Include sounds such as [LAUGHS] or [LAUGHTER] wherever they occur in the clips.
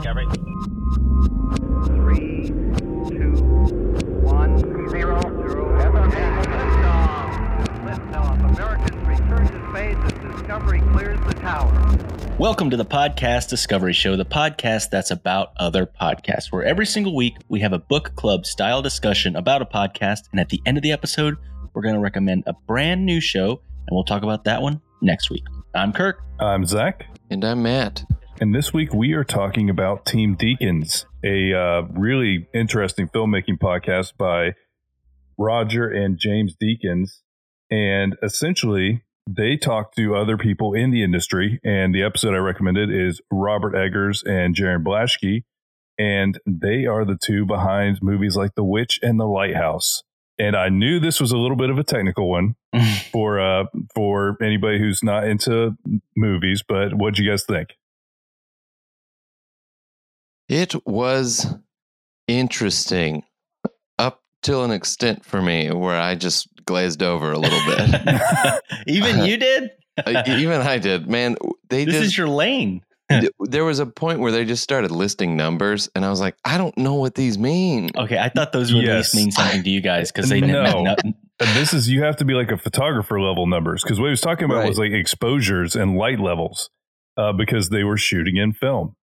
Discovery. Three, two, one, zero, zero. Liftoff. Liftoff. Americans return to space as Discovery clears the tower. Welcome to the Podcast Discovery Show, the podcast that's about other podcasts, where every single week we have a book club style discussion about a podcast. And at the end of the episode, we're going to recommend a brand new show, and we'll talk about that one next week. I'm Kirk. I'm Zach, And I'm Matt. And this week we are talking about Team Deakins, a uh, really interesting filmmaking podcast by Roger and James Deakins. And essentially, they talk to other people in the industry. And the episode I recommended is Robert Eggers and Jarin Blaschke. And they are the two behind movies like The Witch and The Lighthouse. And I knew this was a little bit of a technical one [LAUGHS] for uh, for anybody who's not into movies, but what'd you guys think? It was interesting up till an extent for me where I just glazed over a little bit. [LAUGHS] Even you did? [LAUGHS] Even I did. Man, they This just is your lane. [LAUGHS] there was a point where they just started listing numbers and I was like, I don't know what these mean. Okay, I thought those would at least Yes. mean something to you guys because they didn't No. know. This is you have to be like a photographer level numbers because what he was talking about Right. was like exposures and light levels uh, because they were shooting in film.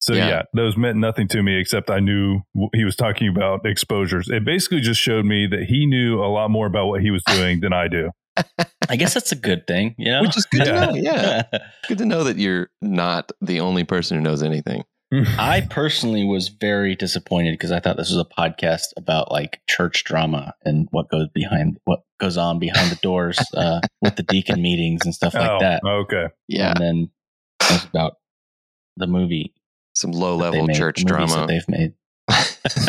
So yeah. Yeah. those meant nothing to me except I knew he was talking about exposures. It basically just showed me that he knew a lot more about what he was doing than I do. [LAUGHS] I guess that's a good thing, you know? Which is good Yeah. to know. Yeah. [LAUGHS] Good to know that you're not the only person who knows anything. [LAUGHS] I personally was very disappointed because I thought this was a podcast about like church drama and what goes behind what goes on behind the doors uh, with the deacon meetings and stuff like oh, that. okay. Yeah. And then it was about the movie Some low level made, church movies drama. that they've made. [LAUGHS]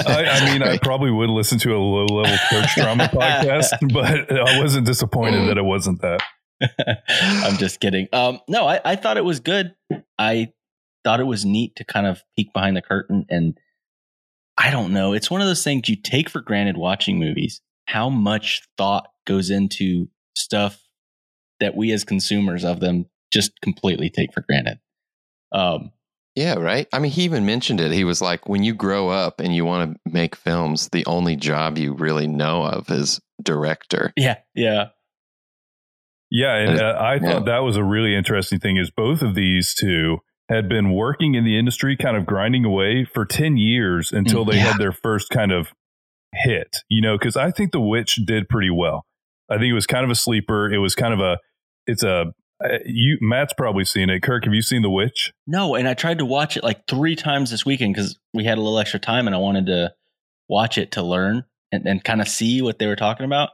I, I mean, I probably would listen to a low level church drama [LAUGHS] podcast, but I wasn't disappointed that it wasn't that. [LAUGHS] I'm just kidding. Um, no, I, I thought it was good. I thought it was neat to kind of peek behind the curtain. And I don't know. It's one of those things you take for granted watching movies, how much thought goes into stuff that we as consumers of them just completely take for granted. Um, Yeah, right. I mean, he even mentioned it. He was like, when you grow up and you want to make films, the only job you really know of is director. yeah, yeah. Yeah, and Uh, I thought that was a really interesting thing is both of these two had been working in the industry kind of grinding away for 10 years until they Yeah. had their first kind of hit, you know, cuz I think The Witch did pretty well. I think it was kind of a sleeper. It was kind of a it's a uh, you Matt's probably seen it. Kirk, have you seen The Witch? No, and I tried to watch it like three times this weekend because we had a little extra time and I wanted to watch it to learn and, and kind of see what they were talking about.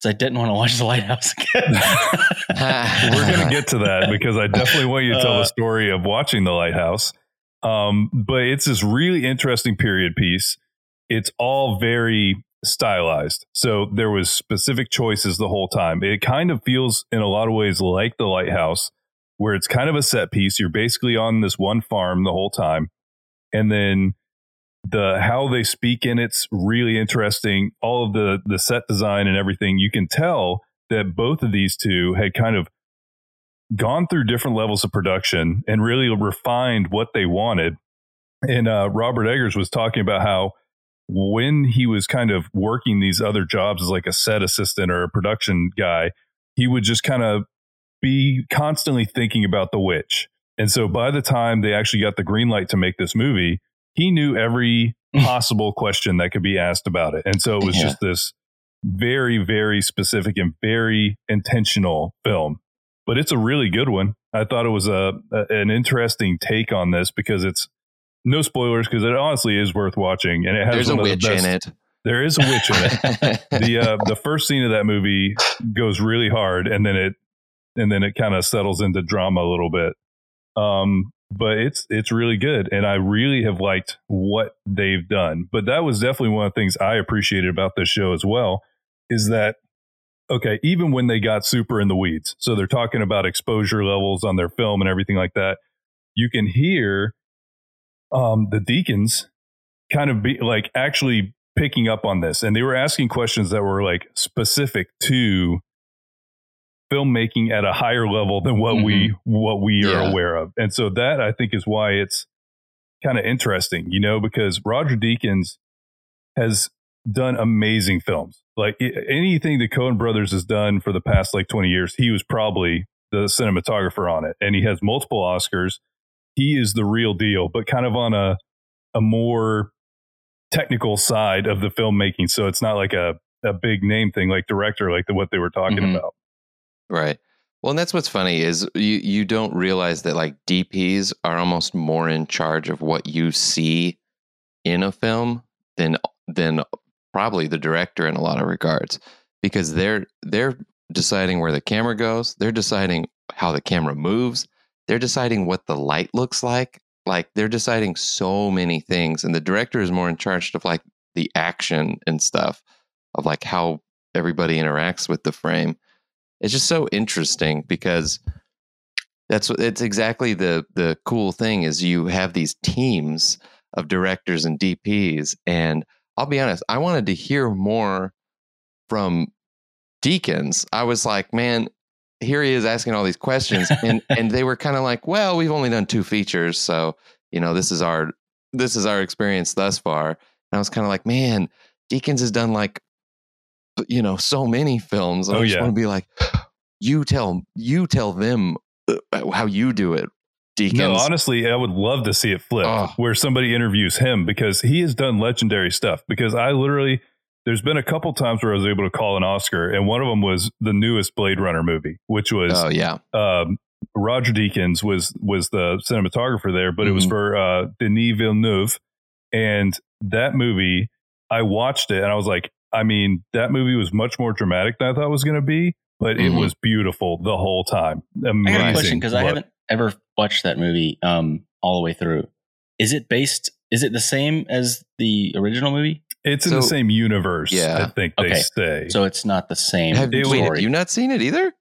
So I didn't want to watch The Lighthouse again. [LAUGHS] We're going to get to that because I definitely want you to tell Uh, the story of watching The Lighthouse. Um, but it's this really interesting period piece. It's all very stylized. So there was specific choices the whole time. It kind of feels in a lot of ways like The Lighthouse, where it's kind of a set piece. You're basically on this one farm the whole time. And then the how they speak in it's really interesting. All of the the set design and everything, you can tell that both of these two had kind of gone through different levels of production and really refined what they wanted. And uh, Robert Eggers was talking about how when he was kind of working these other jobs as like a set assistant or a production guy, he would just kind of be constantly thinking about the witch. And so by the time they actually got the green light to make this movie, he knew every [LAUGHS] possible question that could be asked about it. And so it was Yeah. just this very, very specific and very intentional film. But it's a really good one. I thought it was a, a an interesting take on this because it's no spoilers because it honestly is worth watching and it has There's a one of the witch in it. There is a witch in it. [LAUGHS] the uh, the first scene of that movie goes really hard and then it and then it kind of settles into drama a little bit. Um, but it's it's really good and I really have liked what they've done. But that was definitely one of the things I appreciated about this show as well is that okay, even when they got super in the weeds, so they're talking about exposure levels on their film and everything like that, you can hear um, the Deakins kind of be like actually picking up on this, and they were asking questions that were like specific to filmmaking at a higher level than what we what we are aware of, and so that I think is why it's kind of interesting, you know, because Roger Deakins has done amazing films. Like anything the Coen brothers has done for the past like 20 years, he was probably the cinematographer on it. And he has multiple Oscars. He is the real deal, but kind of on a a more technical side of the filmmaking. So it's not like a, a big name thing like director, like the, what they were talking Mhm. about. Right. Well, and that's what's funny is you you don't realize that like DPs are almost more in charge of what you see in a film than than probably the director in a lot of regards because they're they're deciding where the camera goes, they're deciding how the camera moves, they're deciding what the light looks like. Like they're deciding so many things and the director is more in charge of like the action and stuff of like how everybody interacts with the frame it's just so interesting because that's what it's exactly the the cool thing is you have these teams of directors and DPs and I'll be honest I wanted to hear more from Deakins I was like man here he is asking all these questions [LAUGHS] and and they were kind of like well we've only done two features so you know this is our this is our experience thus far and I was kind of like man Deakins has done like you know so many films Oh, I just yeah. want to be like you tell you tell them uh, how you do it Deakins No, honestly, I would love to see it flip Oh. where somebody interviews him because he has done legendary stuff. Because I literally, there's been a couple times where I was able to call an Oscar, and one of them was the newest Blade Runner movie, which was oh yeah um, Roger Deakins was was the cinematographer there, but it was Mhm. for uh, Denis Villeneuve, and that movie I watched it and I was like, I mean, that movie was much more dramatic than I thought it was going to be, but it Mhm. was beautiful the whole time. Amazing. I got a question because I haven't ever watched that movie um, all the way through. Is it based? Is it the same as the original movie? It's in the same universe. Yeah. I think they Okay. say. So it's not the same have, it- wait, have you not seen it either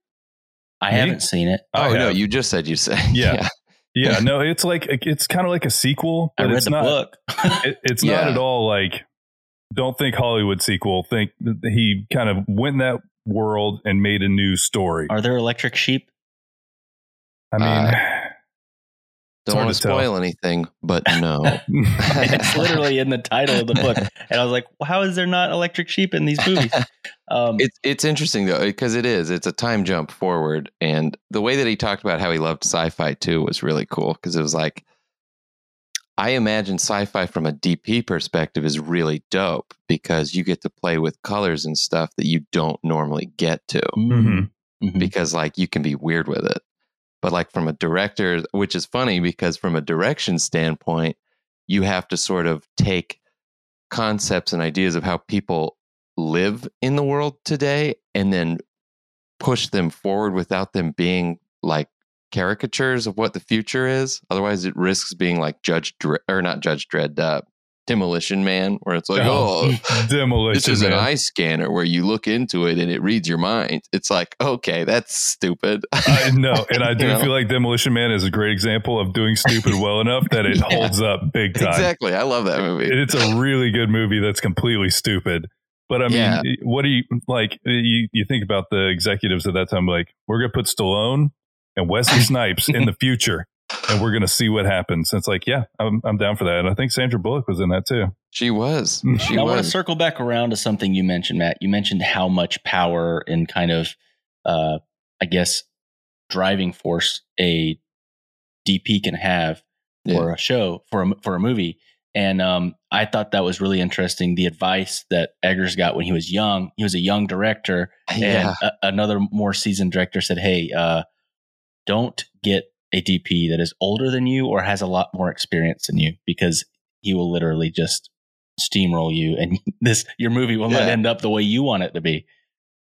I Me? haven't seen it. I oh no you just said you said [LAUGHS] Yeah. yeah, no, it's like it's kind of like a sequel, [LAUGHS] I but read it's the not. book. [LAUGHS] It, it's not at all like. Don't think Hollywood sequel. Think that he kind of went in that world and made a new story. Are there electric sheep? I mean, Uh, It's don't want to to tell. spoil anything but no [LAUGHS] it's literally in the title of the book, [LAUGHS] and I was like, well, "How is there not electric sheep in these movies?" Um, It's it's interesting though because it is it's a time jump forward, and the way that he talked about how he loved sci-fi too was really cool because it was like I imagine sci-fi from a DP perspective is really dope because you get to play with colors and stuff that you don't normally get to mhm, mhm. because like you can be weird with it. But like from a director, which is funny because from a direction standpoint, you have to sort of take concepts and ideas of how people live in the world today and then push them forward without them being like caricatures of what the future is. Otherwise, it risks being like Judge or not Judge Dredd, uh, Demolition Man, where it's like, oh, oh [LAUGHS] demolition. this is an eye scanner where you look into it and it reads your mind. It's like, okay, that's stupid. I know, and I [LAUGHS] do You know? feel like Demolition Man is a great example of doing stupid [LAUGHS] well enough that it Yeah. holds up big time. exactly. I love that movie. It's a really good movie that's completely stupid. But I mean, Yeah. what do you like? You you think about the executives at that time, like we're gonna put Stallone and Wesley Snipes in the future, and we're gonna see what happens. And it's like, yeah, I'm I'm down for that. And I think Sandra Bullock was in that too. She was. She I want to circle back around to something you mentioned, Matt. You mentioned how much power and kind of, uh, I guess, driving force a DP can have for a show for a for a movie. And um, I thought that was really interesting. The advice that Eggers got when he was young, he was a young director, and a, another more seasoned director said, "Hey, uh, don't get a DP that is older than you or has a lot more experience than you, because he will literally just steamroll you, and [LAUGHS] this your movie will not end up the way you want it to be."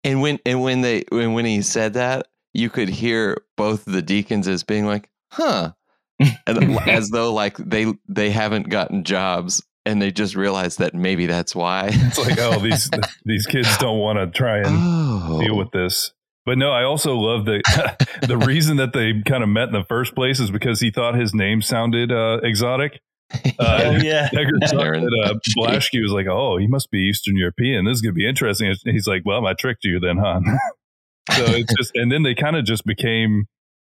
And when and when they when when he said that, you could hear both the Deakins as being like, "Huh," [LAUGHS] and as though like they they haven't gotten jobs and they just realized that maybe that's why. It's like, oh, these [LAUGHS] these kids don't want to try and oh, deal with this. But no, I also love the [LAUGHS] the reason that they kind of met in the first place is because he thought his name sounded uh, exotic. [LAUGHS] oh Uh, yeah, [LAUGHS] Egger thought that uh, Blaschke. Blaschke was like, "Oh, he must be Eastern European. This is gonna be interesting." He's like, "Well, I tricked you then, huh?" so it's just, and then they kind of just became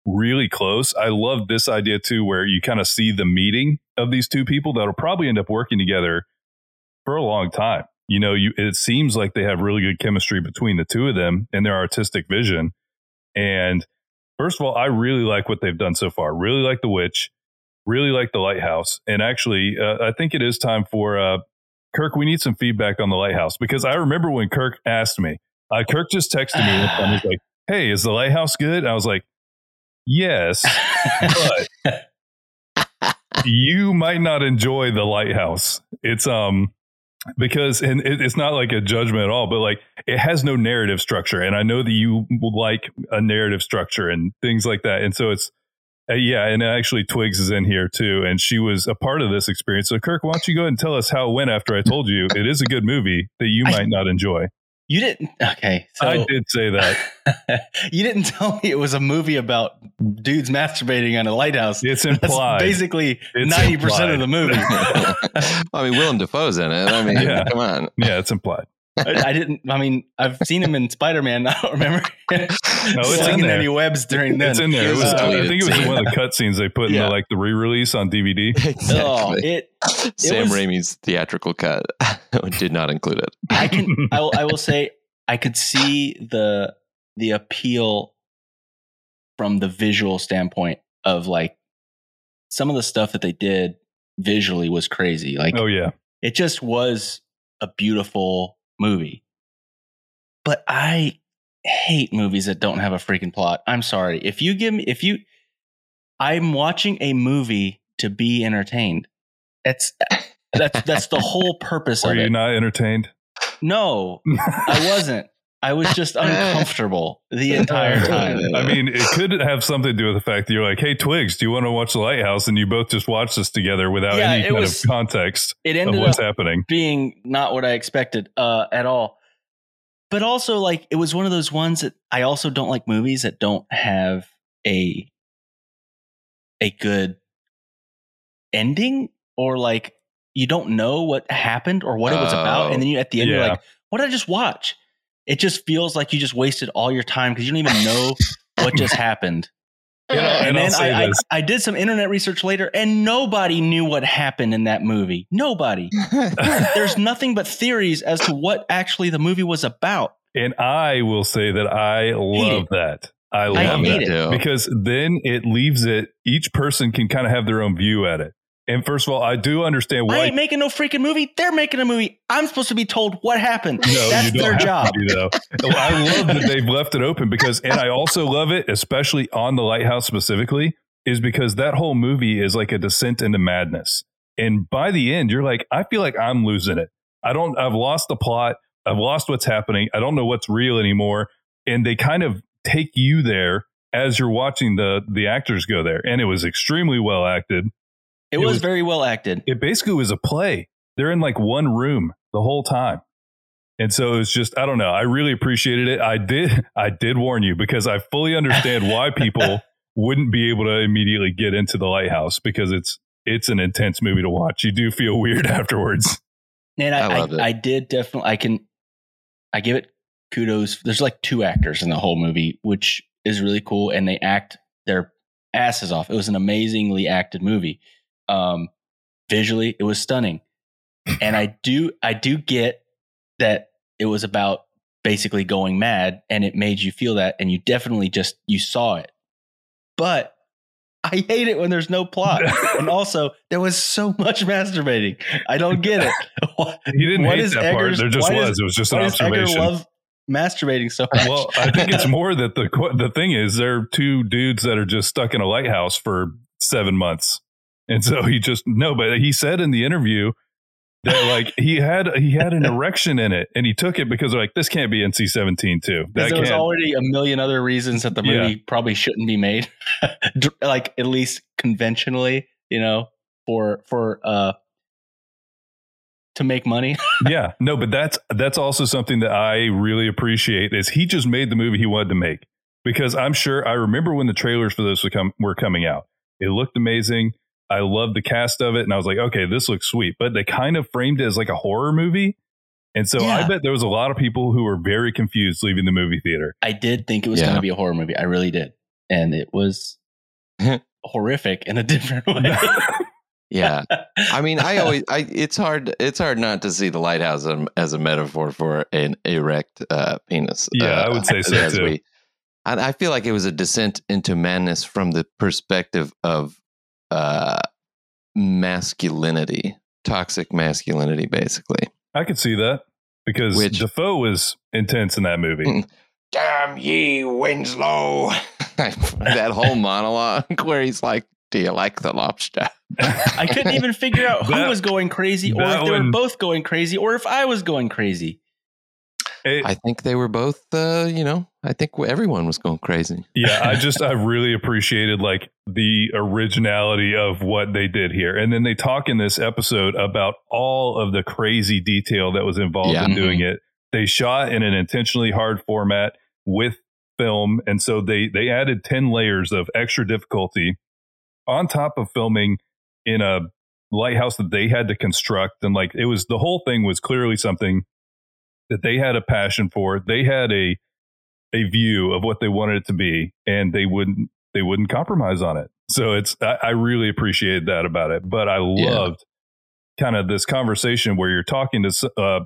really close. I love this idea too, where you kind of see the meeting of these two people that'll probably end up working together for a long time. You know, you it seems like they have really good chemistry between the two of them and their artistic vision. And first of all, I really like what they've done so far. Really like The Witch. Really like The Lighthouse. And actually, uh, I think it is time for uh, Kirk. We need some feedback on The Lighthouse because I remember when Kirk asked me. Uh, Kirk just texted me and was like, "Hey, is The Lighthouse good?" And I was like, "Yes, but [LAUGHS] you might not enjoy The Lighthouse. It's um." Because and it, it's not like a judgment at all but like it has no narrative structure and i know that you like a narrative structure and things like that and so it's uh, yeah and actually twigs is in here too and she was a part of this experience so kirk why don't you go ahead and tell us how it went after i told you it is a good movie that you I- might not enjoy You didn't. Okay, so i did say that [LAUGHS] you didn't tell me it was a movie about dudes masturbating on a lighthouse. it's That's implied basically ninety percent of the movie. [LAUGHS] I mean, Willem Dafoe's in it. I mean, Yeah. come on. yeah it's implied I, I didn't. I mean, I've seen him in Spider Man. [LAUGHS] I don't remember no, it's in there. any webs during then. it's in there it was, Here's a I deleted think it was scene. one of the [LAUGHS] cut scenes they put in the like the re-release on dvd [LAUGHS] Oh, Exactly. it. Sam was- Raimi's theatrical cut did not include it. I can. I will, I will say I could see the the appeal from the visual standpoint of like some of the stuff that they did visually was crazy. Like oh yeah it just was a beautiful movie. But I hate movies that don't have a freaking plot. I'm sorry. If you give me if you I'm watching a movie to be entertained. That's that's that's the whole [LAUGHS] purpose were of you not entertained no, [LAUGHS] I wasn't. I was just [LAUGHS] uncomfortable the entire time. I mean, it could have something to do with the fact that you're like, "Hey, Twigs, do you want to watch The Lighthouse?" And you both just watched this together without Yeah, any kind was- of context It of ended what's up happening. being not what I expected uh, at all. But also, like, it was one of those ones that I also don't like movies that don't have a a good ending or like you don't know what happened or what it was about, and then you at the end you're like, "What did I just watch?" It just feels like you just wasted all your time because you don't even know what just [LAUGHS] happened. You know, And, and then I, I. I did some internet research later, and nobody knew what happened in that movie. Nobody. [LAUGHS] There's nothing but theories as to what actually the movie was about. And I will say that I love that. I love I that it. because then it leaves it. Each person can kind of have their own view at it. And first of all, I do understand I why. ain't making no freaking movie. They're making a movie. I'm supposed to be told what happened. No, That's you don't their job. To though. I love that they've left it open because, and I also love it, especially on the lighthouse specifically, is because that whole movie is like a descent into madness. And by the end, you're like, I feel like I'm losing it. I don't. I've lost the plot. I've lost what's happening. I don't know what's real anymore. And they kind of take you there as you're watching the the actors go there, and it was extremely well acted. It, It was, was- very well acted. It basically was a play. They're in like one room the whole time. And so it's just I don't know. I really appreciated it. I did [LAUGHS] I did warn you because I fully understand why people [LAUGHS] wouldn't be able to immediately get into the lighthouse because it's it's an intense movie to watch. You do feel weird [LAUGHS] afterwards. And I, I I, it. I did definitely. I can. I give it kudos. There's like two actors in the whole movie, which is really cool, and they act their asses off. It was an amazingly acted movie. Um, visually, it was stunning, and I do I do get that it was about basically going mad, and it made you feel that, and you definitely just you saw it. But I hate it when there's no plot, [LAUGHS] and also there was so much masturbating. I don't get it. [LAUGHS] He didn't why hate that part. There just was. does- it was just an does Egger observation. love masturbating so much? well, I think it's [LAUGHS] more that the the thing is they're two dudes that are just stuck in a lighthouse for seven months, and so he just no. But he said in the interview that like he had he had an [LAUGHS] erection in it, and he took it because like this can't be NC seventeen too. That there was already a million other reasons that the Yeah. movie probably shouldn't be made, [LAUGHS] like at least conventionally, you know, for for uh to make money. [LAUGHS] yeah, no, but that's that's also something that I really appreciate is he just made the movie he wanted to make because I'm sure I remember when the trailers for this were, come, were coming out. It looked amazing. I loved the cast of it, and I was like, okay, this looks sweet. But they kind of framed it as like a horror movie, and so I bet there was a lot of people who were very confused leaving the movie theater. I did think it was Yeah. going to be a horror movie. I really did. and it was [LAUGHS] horrific in a different way. [LAUGHS] Yeah. I mean, I [LAUGHS] always, I, it's hard, it's hard not to see the lighthouse as, as a metaphor for an erect uh, penis. Yeah, uh, I would say so as too. we- I feel like it was a descent into madness from the perspective of uh, masculinity, toxic masculinity, basically. I could see that because Which- Dafoe was intense in that movie. Mm. Damn ye, Winslow! [LAUGHS] that whole monologue [LAUGHS] where he's like, "Do you like the lobster?" I couldn't even figure out who That- was going crazy, or if they were both going crazy, or if I was going crazy. It- I think they were both, uh, you know, I think everyone was going crazy. yeah, I just I [LAUGHS] really appreciated like the originality of what they did here. And then they talk in this episode about all of the crazy detail that was involved Yeah. in doing it. They shot in an intentionally hard format with film and so they they added 10 layers of extra difficulty on top of filming in a lighthouse that they had to construct and like it was the whole thing was clearly something that they had a passion for. They had a a view of what they wanted it to be, and they wouldn't they wouldn't compromise on it. So it's I, I really appreciated that about it. But I Yeah. loved kind of this conversation where you're talking to uh,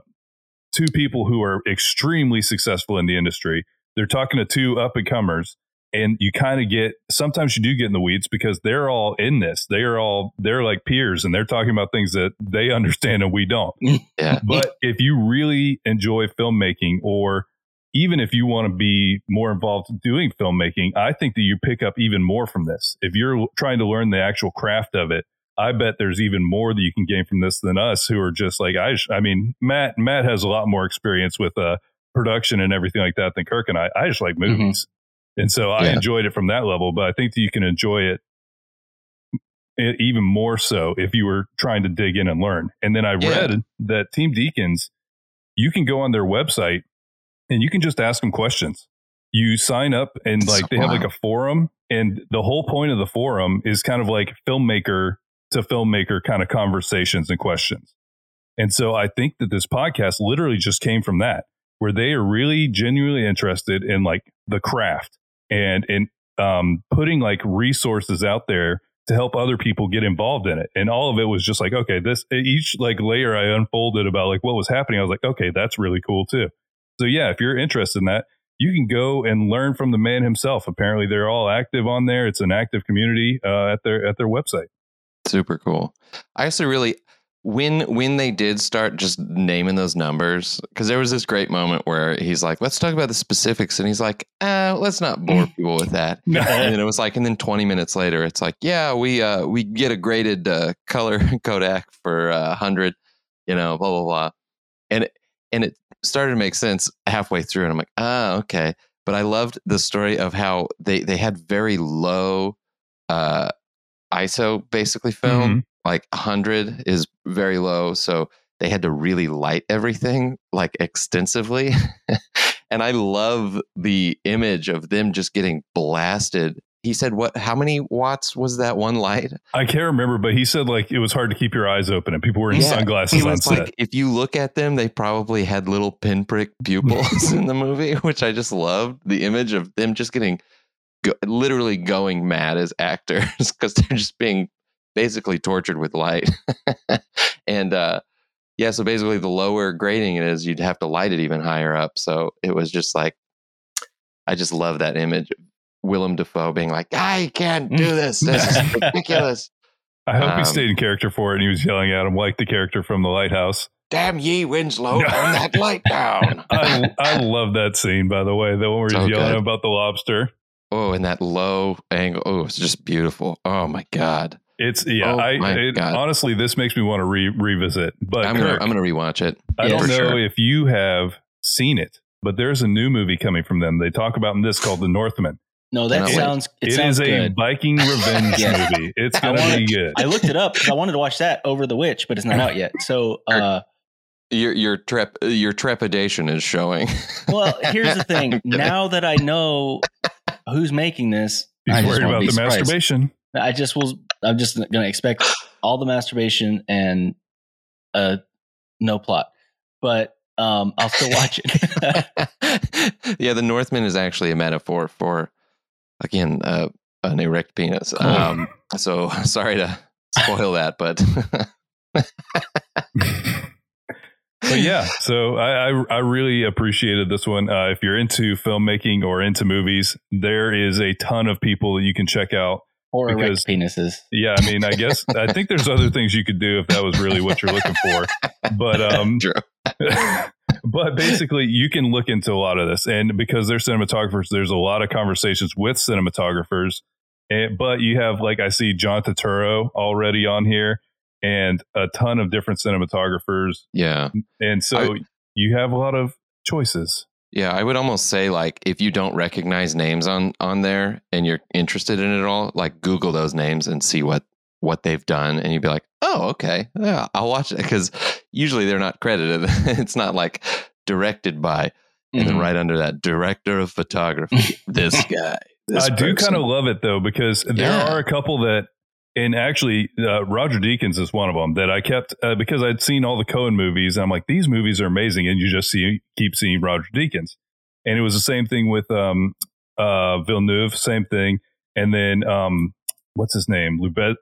two people who are extremely successful in the industry. They're talking to two up and comers, and you kind of get sometimes you do get in the weeds because they're all in this. They are all they're like peers, and they're talking about things that they [LAUGHS] understand and we don't. [LAUGHS] Yeah. But if you really enjoy filmmaking, or even if you want to be more involved doing filmmaking, I think that you pick up even more from this. If you're trying to learn the actual craft of it, I bet there's even more that you can gain from this than us, who are just like I. I mean, Matt. Matt has a lot more experience with uh, production and everything like that than Kirk and I. I just like movies, and so I Yeah. enjoyed it from that level. But I think that you can enjoy it even more so if you were trying to dig in and learn. And then I Yeah. read that Team Deakins, you can go on their website and you can just ask them questions. You sign up and like they have like a forum, and the whole point of the forum is kind of like filmmaker to filmmaker kind of conversations and questions. And so I think that this podcast literally just came from that, where they are really genuinely interested in like the craft and and um, putting like resources out there to help other people get involved in it. And all of it was just like, okay, this each like layer I unfolded about like what was happening. I was like, okay, that's really cool too. So yeah, if you're interested in that, you can go and learn from the man himself. Apparently, they're all active on there. It's an active community uh, at their at their website. Super cool. I actually really when when they did start just naming those numbers because there was this great moment where he's like, "Let's talk about the specifics," and he's like, uh, "Let's not bore [LAUGHS] people with that." and then it was like, and then 20 minutes later, it's like, "Yeah, we uh we get a graded uh, color [LAUGHS] Kodak for uh, hundred, you know, blah blah blah," and it, and it started to make sense halfway through, and I'm like, "Ah, okay." But I loved the story of how they they had very low uh ISO basically film Mhm. Like 100 is very low so they had to really light everything like extensively. [LAUGHS] And i love the image of them just getting blasted. He said what how many watts was that one light? I can't remember, but he said like it was hard to keep your eyes open, and people were in Yeah, sunglasses on was set. like if you look at them they probably had little pinprick pupils [LAUGHS] in the movie which i just loved the image of them just getting go, literally going mad as actors [LAUGHS] because they're just being basically tortured with light [LAUGHS] and uh yeah so basically the lower grading it is you'd have to light it even higher up so it was just like i just love that image of willem dafoe being like i can't do [LAUGHS] this this is ridiculous I hope um, he stayed in character for it, and he was yelling at him like the character from The Lighthouse. damn ye winslow [LAUGHS] turn that light down I, I love that scene, by the way, the one where he's So yelling good. about the lobster. Oh, and that low angle. Oh, it's just beautiful. Oh my god. It's yeah. Oh, I it, honestly, this makes me want to re- revisit. But I'm gonna I'm gonna rewatch it. I Yeah, don't know sure. if you have seen it, but there's a new movie coming from them. They talk about in this called The Northman. No, that Cannot sounds it, It is sounds a good. Viking [LAUGHS] revenge Yes. movie. It's gonna wanted- be good. I looked it up because I wanted to watch that over the witch, but it's not [LAUGHS] out yet. So, uh, Your your trep your trepidation is showing. [LAUGHS] well, here's the thing. Now that I know who's making this, He's just worried about the surprised. masturbation. I just will. I'm just going to expect all the masturbation and uh, no plot, but um, I'll still watch it. [LAUGHS] yeah, the Northman is actually a metaphor for again, uh, an erect penis. Cool. Um, so [LAUGHS] sorry to spoil that, but [LAUGHS] but yeah, so I, I I really appreciated this one. Uh, if you're into filmmaking or into movies, there is a ton of people that you can check out. Or Because- penises. Yeah, I mean, I guess I [LAUGHS] think there's other things you could do if that was really what you're looking for. But [LAUGHS] um, [LAUGHS] but basically, you can look into a lot of this, and because they're cinematographers, there's a lot of conversations with cinematographers. And, but you have like I see John Turturro already on here, and a ton of different cinematographers, yeah. and so you have a lot of choices. Yeah, I would almost say like if you don't recognize names on on there and you're interested in it at all, like Google those names and see what what they've done, and you'd be like, oh, okay, yeah, I'll watch it because usually they're not credited. [LAUGHS] it's not like directed by, and then Mhm. right under that, director of photography, [LAUGHS] this guy. This I do kind of love it though because there Yeah. are a couple that, and actually uh, Roger Deakins is one of them that I kept uh, because I'd seen all the Coen movies. And I'm like, these movies are amazing, and you just see keep seeing Roger Deakins, and it was the same thing with um, uh, Villeneuve, same thing, and then um, what's his name, Lube-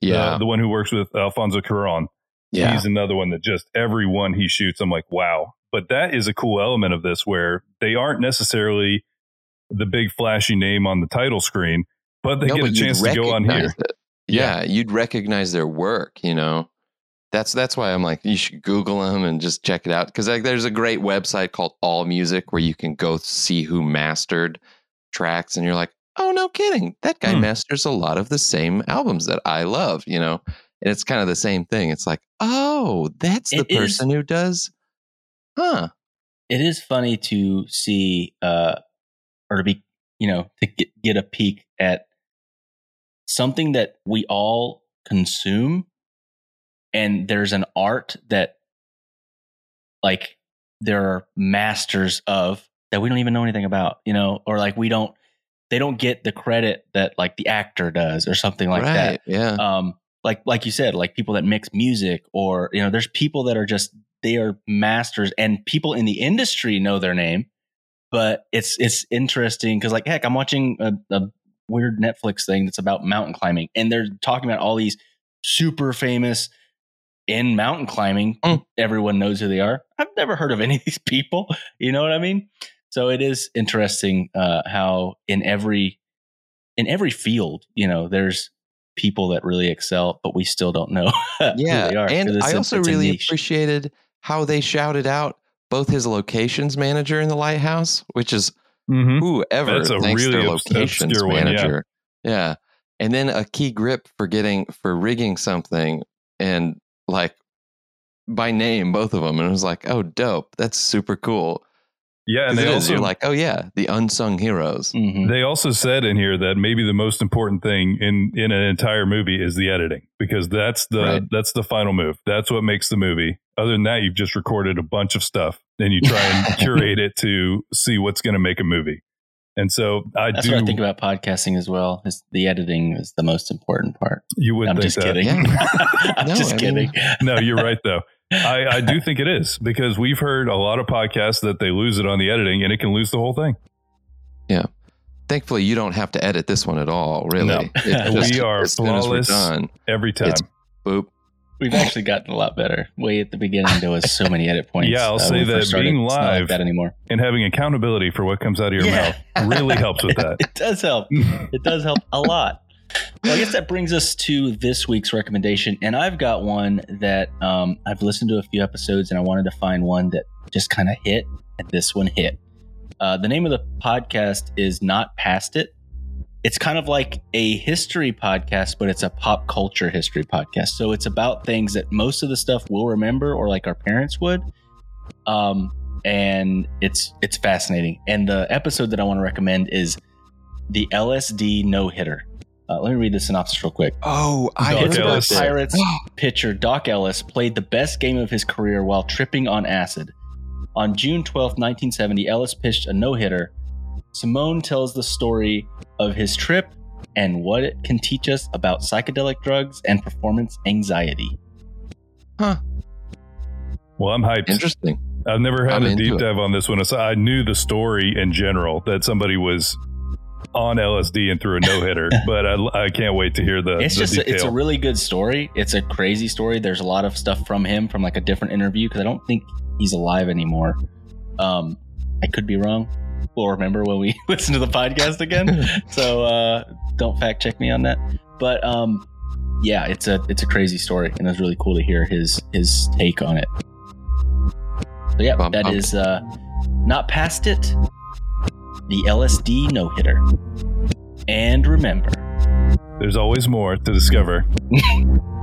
yeah, the, the one who works with Alfonso Cuarón. yeah, He's another one that just every one he shoots, I'm like, wow. But that is a cool element of this where they aren't necessarily the big flashy name on the title screen, but they No, get a but you'd chance to go on here. recognize it. Yeah, you'd recognize their work. You know, that's that's why I'm like, you should Google them and just check it out because like, there's a great website called All Music where you can go see who mastered tracks, and you're like, oh no, kidding, that guy Hmm. masters a lot of the same albums that I love. You know, and it's kind of the same thing. It's like, oh, that's the It is- person who does, huh? it is funny to see uh or to be you know to get, get a peek at something that we all consume and there's an art that like there are masters of that we don't even know anything about you know or like we don't they don't get the credit that like the actor does or something like that? Yeah. um like like you said like people that mix music or you know there's people that are just they are masters and people in the industry know their name but it's it's interesting because like heck i'm watching a, a weird netflix thing that's about mountain climbing and they're talking about all these super famous in mountain climbing Mm. everyone knows who they are i've never heard of any of these people [LAUGHS] you know what i mean so it is interesting uh how in every in every field you know there's people that really excel but we still don't know yeah [LAUGHS] who they are and i also really niche. appreciated how they shouted out both his locations manager in the lighthouse which is Mhm. whoever That's a thanks really their locations obscure one, yeah. manager yeah and then a key grip for getting for rigging something and like by name both of them and it was like oh dope that's super cool Yeah, and they also you're like oh yeah the unsung heroes Mhm. they also said in here that maybe the most important thing in in an entire movie is the editing because that's the Right. that's the final move. That's what makes the movie. Other than that, you've just recorded a bunch of stuff and you try and [LAUGHS] curate it to see what's going to make a movie. And so I that's do. what i think about podcasting as well is the editing is the most important part you would i'm think just that. kidding Yeah. [LAUGHS] i'm No, just I kidding mean- no, you're right though. I, I do think it is because we've heard a lot of podcasts that they lose it on the editing and it can lose the whole thing. Yeah. Thankfully you don't have to edit this one at all really No. It's [LAUGHS] We are as soon as we're flawless. done Every time. It's- boop We've actually gotten a lot better. Way at the beginning, there was so many edit points. [LAUGHS] Yeah, I'll uh, say that started. being It's not like live- that anymore. and having accountability for what comes out of your Yeah. mouth really helps with that. [LAUGHS] it does help. It does help a lot. Well, I guess that brings us to this week's recommendation, and I've got one that um, I've listened to a few episodes, and I wanted to find one that just kind of hit, and this one hit. Uh, the name of the podcast is Not Past It. It's kind of like a history podcast, but it's a pop culture history podcast. So it's about things that most of the stuff we'll remember, or like our parents would. Um, and it's it's fascinating. And the episode that I want to recommend is the LSD no hitter. Uh, let me read the synopsis real quick. oh i Doc heard Pittsburgh about Ellis. Pirates [GASPS] pitcher Doc Ellis played the best game of his career while tripping on acid. On June 12, 1970, Ellis pitched a no hitter. Simone tells the story of his trip and what it can teach us about psychedelic drugs and performance anxiety. Huh. Well, I'm hyped. interesting I've never had I'm a into deep it. dive on this one. So I knew the story in general that somebody was on LSD and threw a no hitter. [LAUGHS] but I, I, can't wait to hear the. It's the just detail. it's a really good story. It's a crazy story. There's a lot of stuff from him from like a different interview because I don't think he's alive anymore. Um, I could be wrong. We'll remember when we [LAUGHS] listen to the podcast again. [LAUGHS] so uh, don't fact check me on that. But um, yeah, it's a it's a crazy story, and it's really cool to hear his his take on it. So yeah, Bum, that bum. is uh, not past it. The LSD no hitter. And remember, There's always more to discover. [LAUGHS]